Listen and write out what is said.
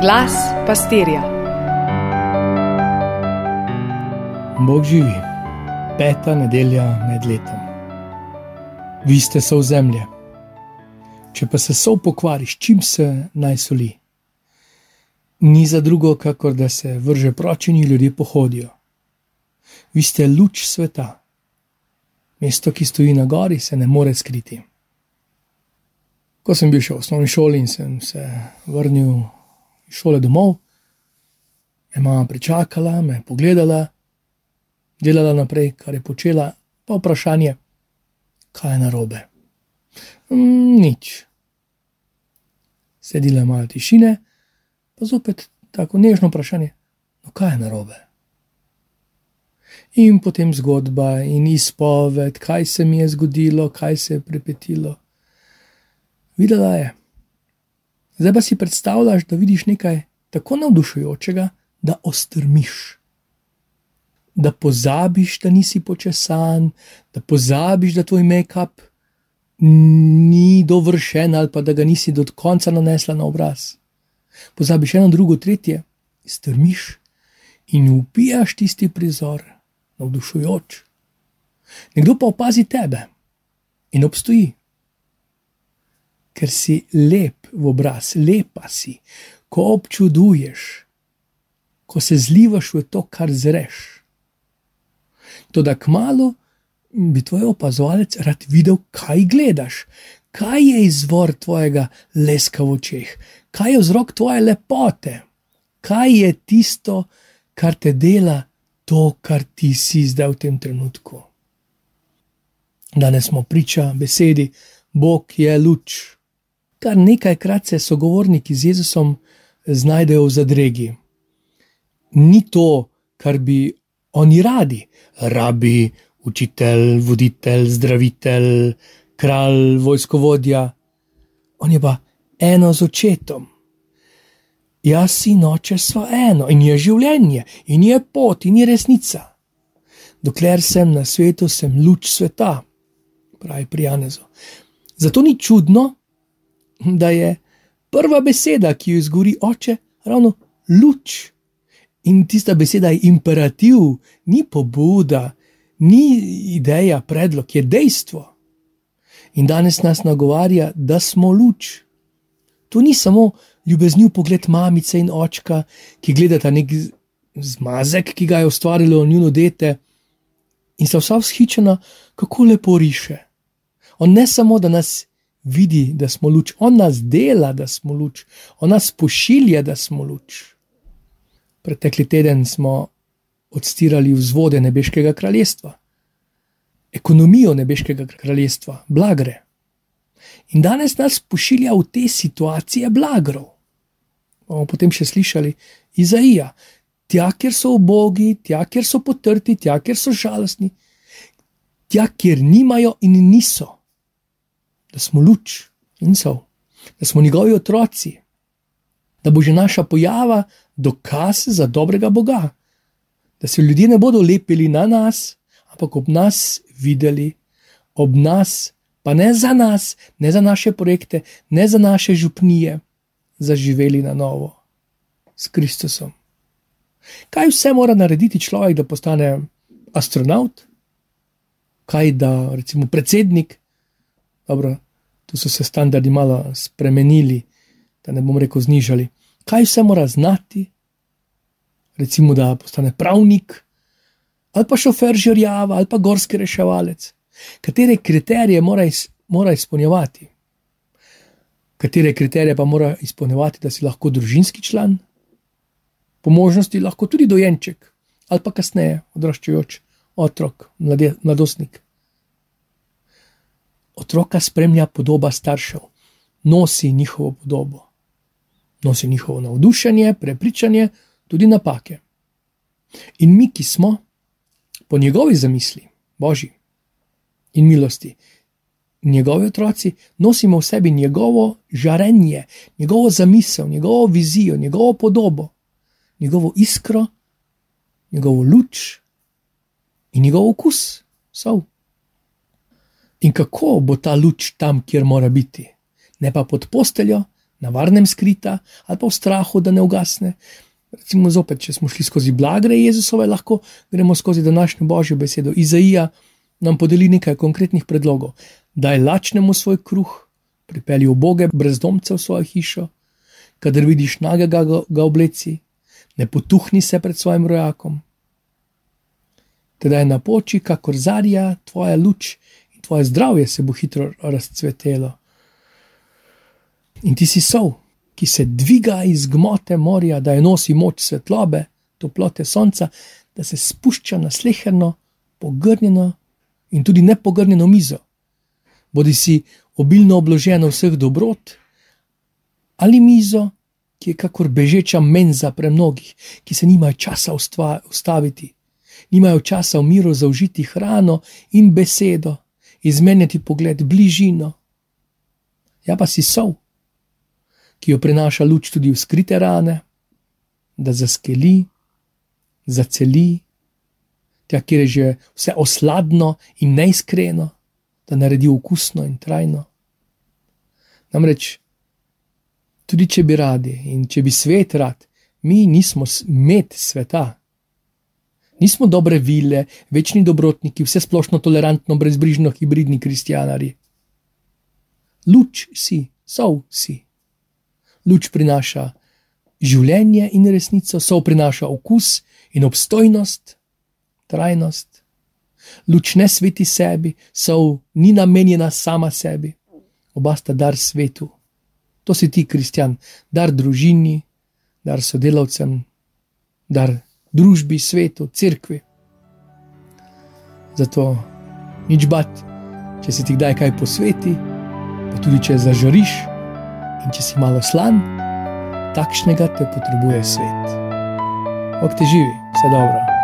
Glas pastirja. Bog živi, peta nedelja med letom. Vi ste so v zemlji. Če pa se so pokvari, s čim se naj soli? Ni za drugo, kakor da se vrže proč in ljudje pohodijo. Vi ste luč sveta. Mesto, ki stoji na gori, se ne more skriti. Ko sem bil še v osnovni šoli in sem se vrnil iz šole domov, me mama pričakala, me pogledala, delala naprej, kar je počela, pa vprašanje, kaj je narobe. Mm, nič. Sedela je malo tišine, pa zopet tako nežno vprašanje, no kaj je narobe. In potem zgodba in izpoved, kaj se mi je zgodilo, kaj se je pripetilo. Videla je. Zdaj pa si predstavljaš, da vidiš nekaj tako navdušujočega, da ostrmiš. Da pozabiš, da nisi počesan, da pozabiš, da tvoj make-up ni dovršen ali pa da ga nisi do konca nanesla na obraz. Pozabiš eno, drugo, tretje, strmiš in upijaš tisti prizor, navdušujoč. Nekdo pa opazi tebe in obstoji ker si lep v obraz, lepa si, ko občuduješ, ko se zlivaš v to, kar zreš. Toda kmalo bi tvoj opazovalec rad videl, kaj gledaš, kaj je izvor tvojega leska v očeh, kaj je vzrok tvoje lepote, kaj je tisto, kar te dela to, kar ti si zdaj v tem trenutku. Danes smo priča besedi: Bog je luč. Kar nekajkrat se sogovorniki z Jezusom znajdejo v zadregi. Ni to, kar bi oni radi, rabi, učitelj, voditelj, zdravitelj, kralj, vojskovodja. On je pa eno z očetom. Jaz in oče so eno, in je življenje, in je pot, in je resnica. Dokler sem na svetu, sem luč sveta, pravi Prijanezo. Zato ni čudno, da je prva beseda, ki jo izgori oče, ravno luč. In tista beseda je imperativ, ni pobuda, ni ideja, predlog, je dejstvo. In danes nas nagovarja, da smo luč. To ni samo ljubeznjiv pogled mamice in očka, ki gledata nek zmazek, ki ga je ustvarilo njuno dete, in sta vsa vzhičena, kako lepo riše. On ne samo, da nas vidi, da smo luč, on nas dela, da smo luč, on nas pošilja, da smo luč. Pretekli teden smo odstirali vzvode nebeškega kraljestva, ekonomijo nebeškega kraljestva, blagre. In danes nas pošilja v te situacije blagrov. Bomo potem še slišali Izaija, tja, kjer so ubogi, tja, kjer so potrti, tja, kjer so žalostni, tja, kjer nimajo in niso da smo luč in so, da smo njegovi otroci, da bo že naša pojava dokaz za dobrega Boga, da se ljudje ne bodo lepili na nas, ampak ob nas videli, ob nas, pa ne za nas, ne za naše projekte, ne za naše župnije, zaživeli na novo s Kristusom. Kaj vse mora narediti človek, da postane astronaut? Kaj da, recimo, predsednik, Dobro, tu so se standardi malo spremenili, da ne bom rekel znižali. Kaj vse mora znati, recimo, da postane pravnik, ali pa šofer žrjava, ali pa gorski reševalec. Katere kriterije mora, iz, mora izpolnjevati? Katere kriterije pa mora izpolnjevati, da si lahko družinski član, po možnosti lahko tudi dojenček, ali pa kasneje odraščajoč otrok, mlade, mladostnik otroka spremlja podoba staršev, nosi njihovo podobo, nosi njihovo navdušenje, prepričanje, tudi napake. In mi, ki smo po njegovi zamisli, božji in milosti, njegovi otroci, nosimo v sebi njegovo žarenje, njegovo zamisel, njegovo vizijo, njegovo podobo, njegovo iskro, njegovo luč in njegov okus. So. In kako bo ta luč tam, kjer mora biti, ne pa pod posteljo, na varnem skrita ali pa v strahu, da ne ugasne. Recimo, zopet, če smo šli skozi blagre Jezusove, lahko gremo skozi današnjo božjo besedo. Izaija nam podeli nekaj konkretnih predlogov. Daj lačnemu svoj kruh, pripelji oboge brezdomce v svojo hišo, kadar vidiš nagega ga obleci, ne potuhni se pred svojim rojakom. Teda je na poči, kakor zarja, tvoja luč tvoje zdravje se bo hitro razcvetelo. In ti si sol, ki se dviga iz gmote morja, da je nosi moč svetlobe, toplote sonca, da se spušča na sleherno, pogrnjeno in tudi nepogrnjeno mizo. Bodi si obilno obloženo vseh dobrot, ali mizo, ki je kakor bežeča menza pre mnogih, ki se nimajo časa ustaviti, nimajo časa v miru zaužiti hrano in besedo, izmenjati pogled, bližino. Ja, pa si sol ki jo prinaša luč tudi v skrite rane, da zaskeli, zaceli, tja, kjer je že vse osladno in neiskreno, da naredi okusno in trajno. Namreč, tudi če bi radi in če bi svet rad, mi nismo med sveta. Nismo dobre vile, večni dobrotniki, vse splošno tolerantno, brezbrižno, hibridni kristijani. Luč si, sov si luč prinaša življenje in resnico, so prinaša okus in obstojnost, trajnost. Luč ne sveti sebi, so ni namenjena sama sebi, oba sta dar svetu. To si ti, kristjan, dar družini, dar sodelavcem, dar družbi, svetu, cerkvi. Zato nič bat, če se ti kdaj kaj posveti, pa tudi če zažariš in če si malo slan, takšnega te potrebuje svet. Ok, te živi, vse dobro.